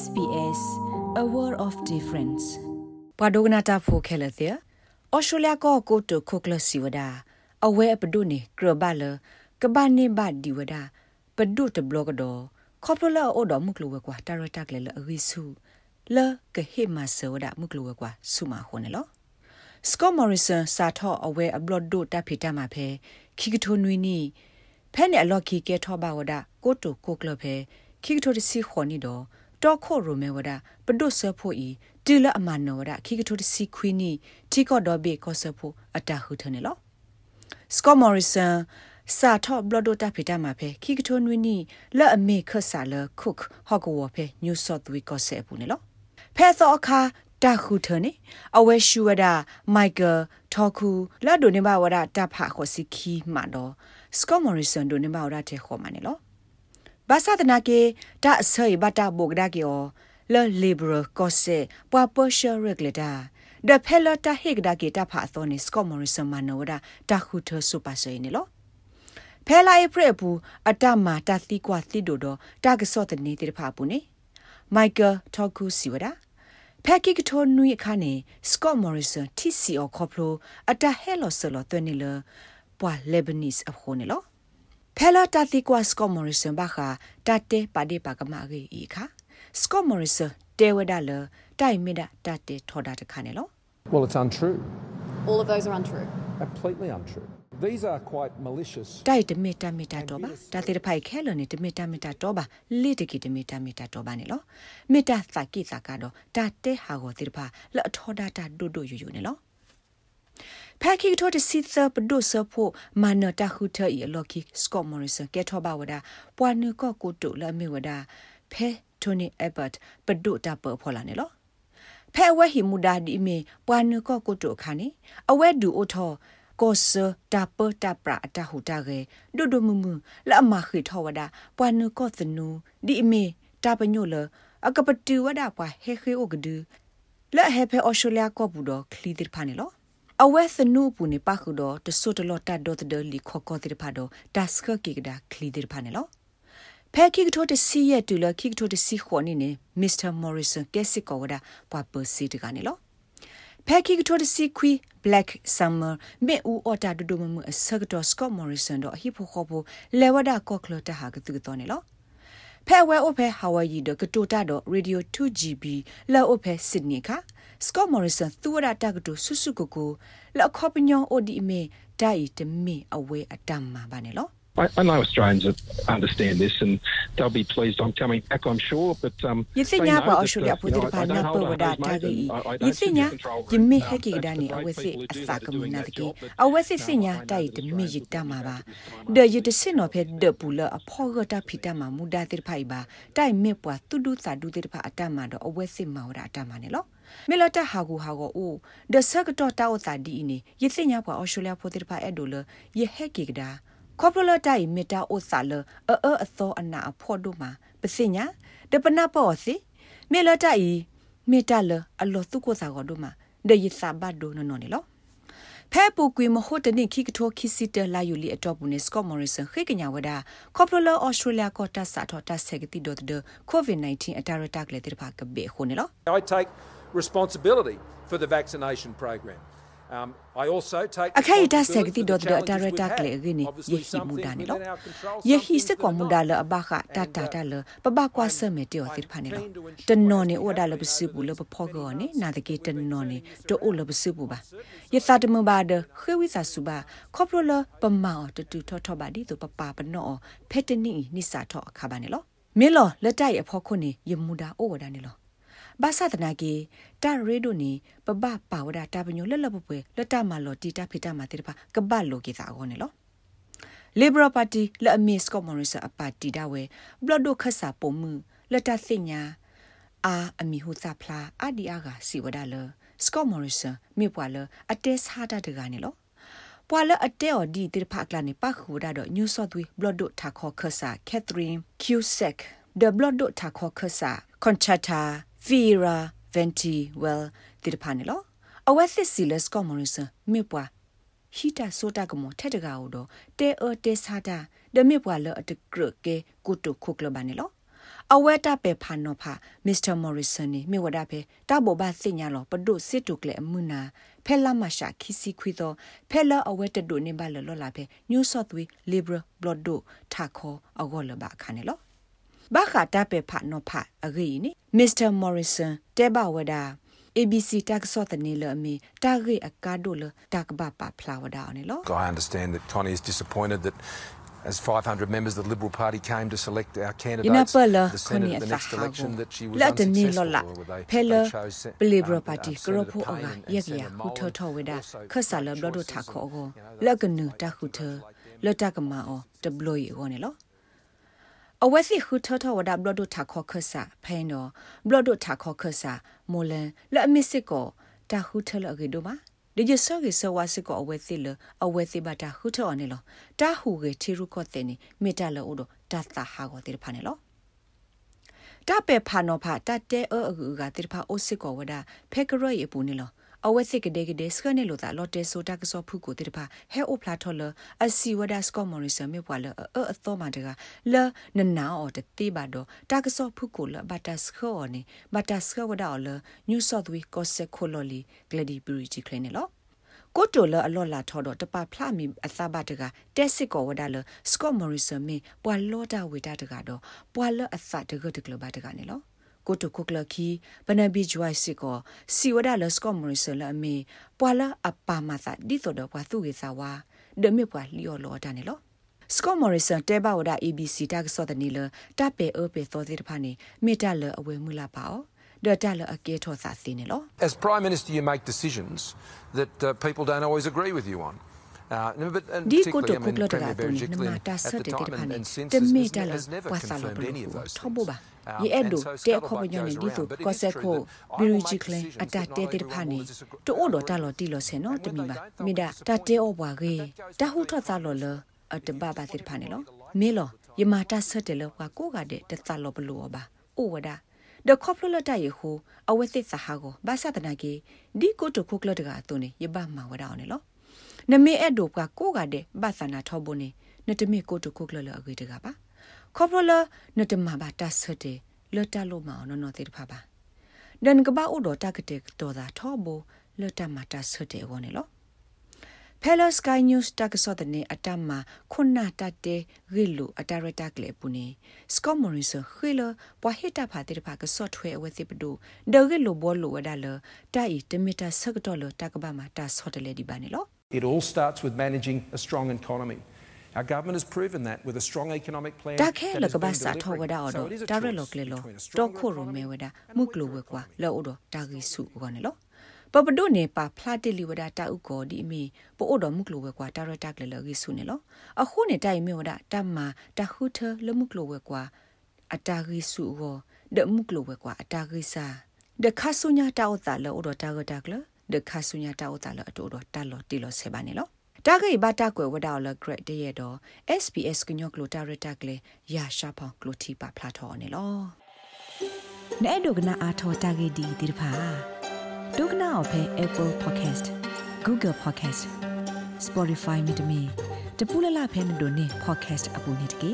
SBS a world of difference ပဒိုဂနာတာဖိုခဲလတဲ့ဩစတြေးလျကိုကိုတိုခိုကလစီဝဒအဝဲပဒုနေကရဘလကဘာနေဘဒီဝဒပဒုတဘလော့ကတော့ခေါပလလာအိုဒမုကလဝကွာတာရတက်လေလအဝိစုလကဟိမဆောဒမုကလဝကွာဆုမခုန်နော်စကောမော်ရီဆန်စာထောအဝဲအဘလော့ဒိုတပ်ဖိတမှာဖဲခိကထိုနွီနီဖဲနဲ့အလော့ခီကဲထောပါဝဒကိုတိုကိုကလဖဲခိကထိုတစီခွန်နီတော့ တော့ခိုရိုမဲဝဒပဒုဆဖို့ဤတီလအမနောဝဒခိကထိုတစီခွီနီတီကော့ဒောဘေကောဆဖို့အတဟုထနေလောစကောမော်ရီဆန်စာထော့ဘလဒိုတာဖီတာမှာဖဲခိကထိုနွီနီလက်အမေခဆာလခုတ်ဟော့ကဝဖဲညူဆော့သွေးကောဆဲပူနေလောဖဲသောအခါတာခုထနေအဝဲရှူဝဒမိုက်ကယ်ထော်ခုလာဒိုနေဘဝဒတာဖာခိုစီခီမာတော့စကောမော်ရီဆန်ဒိုနေဘဝဒတဲ့ခေါ်မနေလော ဘာသာတနာကေတာအဆေဘတာဘုဂဒါကေောလောလီဘရကောဆေပွာပေါ်ရှယ်ရက်လက်တာဒဖဲလတာဟေဂဒါကေတာဖာသောနေစကောမော်ရီဆန်မနောဒါတာခုထဆူပါဆေနေလောဖဲလာအဖရဘူးအတမတာသီကွာသီဒိုတော့တာကစော့တနေတေဖာပူနေမိုက်ကယ်ထောက်ကူစီဝဒါဖက်ကိကထိုနွိအခါနေစကော့မော်ရီဆန်တီစီအော်ခေါပလိုအတဟဲလော်ဆလော်တွနေလပွာလေဘနီစ်အခုနေလော ဖဲလာတာတီကွာစကောမော်ရီဆန်ဘာခာတတဲပါဒေပါကမာဂေဤခါစကောမော်ရီဆန်တဲဝဒါလတိုင်မီဒါတတဲထော်ဒါတခါနေလော Well, it's untrue. All of those are untrue. Completely untrue. These are quite malicious. တိုက်တမီတာမီတာတော့ပါဒါတေဖိုက်ခဲလနေတမီတာမီတာတော့ပါလိတကီတမီတာမီတာတော့ပါနေလောမီတာသကိသကတော့ဒါတဲဟာကိုတေဖာလော်ထော်ဒါတာဒိုဒိုယူယူနေလော ဖက်ခိထိုတစီသပဒုဆဖို့မနတခုထဤလော်ကီစကော့မော်ရီဆန်ကဲထောပါဝဒပွာနုကောကိုတိုလမေဝဒဖဲတိုနီအဘတ်ပဒုတာပဖော်လာနေလောဖဲဝဲဟီမူဒါဒီမီပွာနုကောကိုတိုခါနေအဝဲဒူအိုထောကောဆတာပတာပရာအတဟုတာကေဒိုဒိုမူမူလာမခိထောဝဒပွာနုကောသနူဒီမီတာပညိုလအကပတူဝဒပွာဟေခေအိုဂဒူလဲဟေဖဲအော်စတြေးလျကောဘူးတော့ခလီဒီဖာနေလော အဝဲစနုပူနေပါခုတော့တဆုတလော့တတ်တော့တဲ့လီခေါကောတိဖာတော့ဒတ်စကကိကဒါခလီဒီဖာနေလောဖဲခိကထိုတစီရဲ့တူလခိကထိုတစီခေါ်နေနေမစ္စတာမော်ရီဆန်ကက်စစ်ကောဝဒါပွာပစီတကနေလောဖဲခိကထိုတစီခွီ black summer မေဦးအော်တာဒဒမမအစကတော့ scott morrison တော့ဟိဖိုခေါ်ဖို့လေဝဒါကော့ကလတာဟာကတူတော့နေလော ဖဲဝဲအိုဖဲဟာဝိုင်ယီဒကတိုတာတော့ radio 2GB လောအိုဖဲစစ်နီခါစကော့မော်ရီဆန်သူဝရတာကတူဆုဆုကိုကိုလောက်ခေါပညောအိုဒီမေဒိုင်တမေအဝဲအတမ်မှာပါနေလော I, I know Australians understand this and they'll be pleased I'm coming back, I'm sure. But um, Yisinya pa Australia po dir pa na po wada ta gi. Yisinya jimmi heki da ni awesi asa ka mu na de ki. Awesi sinya dai de mi yi ta ma ba. De yi de sin no phe de pu la a pho ga ta phi ta ma mu da dir phai ba. Dai me pwa tu du sa du dir pha ata ma do awesi ma wada ata ma ne lo. မေလတာဟာကူဟာကိုအိုဒဆကတော့တာဝတာဒီနေယသိညာပွားအော်စတြေးလျဖိုတိဖာအဲ့ဒိုလယဟက်ကေကဒါ ခေါပလလတိုင်မီတာအိုဆာလအအအသောအနာအဖို့တို့မှာပစညာတပနာပေါ်စီမေလတိုင်မီတာလအလောသူကိုစာကောတို့မှာဒေယစာဘတ်ဒိုနော်နော်နေလောဖဲပူကွေမဟုတ်တနိခိကထိုခိစီတလာယူလီအတော့ဘူးနေစကော့မော်ရီဆန်ခိကညာဝဒကော်ပိုလာအော်စတြေးလျကောတာဆာထောတာဆက်ကတိဒိုဒကိုဗစ် -19 အတာရတက်လေတိဖာကဘေခုနေလော I take responsibility for the vaccination program. Um, I also take အခိုင်ဒါဆက်တိဒတ်ဒတာရတာကလေဂနီယေဟီမူဒါနီလောယေဟီစကောမူဒါလအဘခတာတာတာလပပကွာဆမေတေောတိဖာနီလောတနော်နေဩဒါလပစပူလပဖောကောနေနာတကေတနော်နေတိုအိုလပစပူပါယေသတမဘာဒခေဝိစာစုပါခေါပလလပမောတတူထောထောပါဒီတူပပပနောဖက်တနီနိစာထောအခါပါနေလောမေလောလက်တိုက်အဖောခွနေယမူဒါဩဝဒါနေလော ဘာသာတနာကေတာရေဒိုနီပပပါဝဒတာပညိုလက်လပပွဲလက်တမလော်တီတာဖိတာမတေတပါကပတ်လိုကေသာအောနေလော Liberal Party လက်အမစ်စကောမော်ရီဆာအပါတီဒါဝဲဘလော့ဒိုခဆာပုံမှုလက်တစင်ညာအာအမီဟူစာဖလာအဒီအာကစီဝဒါလစကောမော်ရီဆာမြေပွာလအတဲစားတာတကနေလောပွာလအတဲော်ဒီတိဖာကလာနေပခူဒါတော့ New South Wales Blood Dot Thakho Khasa Catherine Cusack the Blood Dot Thakho Khasa Conchata Vera Venti well တိတဖာနေလောအဝက်စစ်စီလစကောမော်ရီဆာမြေပွာဟီတာဆိုတာကမထက်တကာတော့တဲအော်တဲဆာတာဒမေပွာလအတကရကေကုတုခုကလဘာနေလောအဝဲတပဲဖာနောဖာမစ္စတာမော်ရီဆန်နီမြေဝဒဖဲတဘောဘာစညာလောပဒုစစ်တုကလေအမှုနာဖဲလာမရှာခီစီခွီသောဖဲလာအဝဲတဒုနေပါလောလာဖဲ New South Wales Liberal Blood ဒုထာခေါ်အဂောလဘခါနေလော ဘာခတာပဲဖာနောဖာအဂီနီမစ္စတာမော်ရီဆန်တဲဘဝဒါ ABC တက်ဆော့တနေလအမီတာဂေအကာဒိုလတက်ဘပါဖလာဝဒါနေလော I understand that Connie is disappointed that as 500 members of the Liberal Party came to select our candidates ina pala for the khoni Senate at the asa next election that she was la de ni lo la unsuccessful. They, phela they chose Sen- Liberal um, Party uh, kro Senator pho Payne aga and ye ya Senator hu tho Molan. tho we da Also khasa la great blo do choices tha kho and, go you know, la those gnu make ta hu people tho like them. la ta ka ma o de blo yi go ne lo အဝဲစီခုထထဝဒဘလဒုထခေါခဆာဖိုင်နောဘလဒုထခေါခဆာမိုလန်လက်အမစ်စစ်ကိုတာခုထလအကေဒိုမာဒီကျဆောကေဆဝါစစ်ကိုအဝဲစီလအဝဲစီဘတာခုထောအနေလောတာဟုကေချီရုခောတဲ့နေမေတ္တလောဥဒတသဟာကိုတေဖာနေလောတပေဖာနောဖာတတဲအအကူကတေဖာအိုစစ်ကိုဝဒဖေကရရပူနေလော အဝဲစစ်ကတဲ့ကတဲ့စကနေလို့တာလော်တဲဆိုတာကစောဖုကိုတေတဖာဟဲအိုဖလာထော်လအစီဝဒစကောမော်ရီဆမေပွာလအအသောမတကလနနာအော်တတိပါတော့တာကစောဖုကိုလဘတာစခောနေဘတာစခောဝဒါလညူဆော့သဝီကောဆက်ခိုလိုလီဂလဒီပရီဂျီကလနေလောကိုတိုလအလော်လာထော်တော့တပဖလာမီအသဘတကတက်စစ်ကောဝဒါလစကောမော်ရီဆမေပွာလောတာဝေတာတကတော့ပွာလအသတကတကလဘတကနေလော ကိုတိုကုကလခီပနဘီဂျွိုင်စစ်ကိုစီဝဒါလစကောမော်ရီဆလအမီပွာလအပါမသာဒီတော်တော့ပွာသူကေစာဝါဒမေပွာလီယောလောတာနေလောစကောမော်ရီဆန်တဲဘဝဒါ ABC တက်ဆော့တဲ့နီလတပ်ပေအပေသောတဲ့ဖာနေမေတ္တလအဝဲမူလာပါအောဒတလအကေထောစာစီနေလော As Prime Minister, you make decisions that uh, people don't always agree with you on. Uh, no, but, and ဒီကို particularly, တို I ကု mean, ကလတက Premier တူန Berejiklian မတာ at ဆက် the တဲ့ time ဖာ and, နေ and တ since မေ has, တလ has never ဝါစာလ confirmed ပ any of လို့ those ထောဘော things. ပါ Um, ယေအဲ့ဒို and so တဲခေါပ scuttlebutt ညနေ goes ဒီဆို around, but it ကော is ဆက် true ခို that ဘီ I ရ will ဂျီ make ကလင် decisions အတာ that တဲ not တဲ့ everyone ဖာနေ will disagree- တိုအိုတော်တ agree လော with. တီလောဆေနော်တ And မီ when ပါ they don't, မိဒါ they'll တ be တဲ disappointed. ဩဘွာကေ That goes တ to ဟု the ထသလောလအတဘပါတိဖာနေလောမေလောယမတာဆက်တယ်လောကွာကိုကတဲ့တသလောဘလောပါအိုဝဒါဒခေါပလလတယေဟုအဝဲသစ်စဟာကိုဘာသာတနာကေဒီကိုတခုကလတကတုန်ယဘမဝဒါအောင်နော် နမေအဲ့ဒိုကကိုကတဲ့ဘာသနာထောဘုန်နေနတမေကိုတခုကလလအဂေတကပါခေါပလလနတမဘာတဆတဲ့လတလို့မအောင်နော်တေတဖာပါဒန်ကဘာဥဒတာကတဲ့တော်တာထောဘလတမတာဆတဲ့ဝနေလော Pella Sky News တကစောတဲ့နေအတမခုနာတတဲ့ရီလူအတာရတာကလေပူနေစကောမော်ရီဆခီလပွာဟစ်တာဖာတဲ့ဖာကစော့ထွဲအဝဲစစ်ပဒူဒေဂီလိုဘောလိုဝဒါလတိုင်တမီတာဆကတော်လတကဘာမှာတာဆော့တယ်လေဒီပါနေလော It all starts with managing a strong economy. Our government has proven that with a strong economic plan. တာခဲ that လ has ကဘာ been စာထော delivering. ဝဒါအော် So တော့ it is a တာရ choice လောကလေလော between a တော့ stronger ခိုရိုမဲ economy ဝဒါ and a မုက weaker လိုဝကွာ economy. လောအော်တော့တာဂီစုကောနေလောပပဒုနေပါဖလာတလီဝဒါတာဥကောဒီအမီပို့အော်တော့မုကလိုဝကွာတာရတာကလေလောဂီစုနေလောအခုနေတိုင်မေဝဒါတမ္မာတခုထလမုကလိုဝကွာအတာဂီစုကိုဒမုကလိုဝကွာအတာဂီစာဒခါဆုညာတောက်တာလောအော်တော့တာဂတာကလ ဒခါဆုညာတောက်တာလောအတူတော့တာလောတီလောဆေပါနေလောတာဂိဘတာကွယ်ဝဒါလဂရက်တရတော့ SPS ကညောကလိုတာရတာကလေရာရှာဖောင်ကလိုတီပါဖလာထော်နေလောနဲ့ဒုကနာအာထောတာဂိဒီဒီဖာဒုကနာအဖဲ Apple Podcast Google Podcast Spotify မြေတမီတပူလလဖဲနေတို့နေ podcast အပူနေတကေ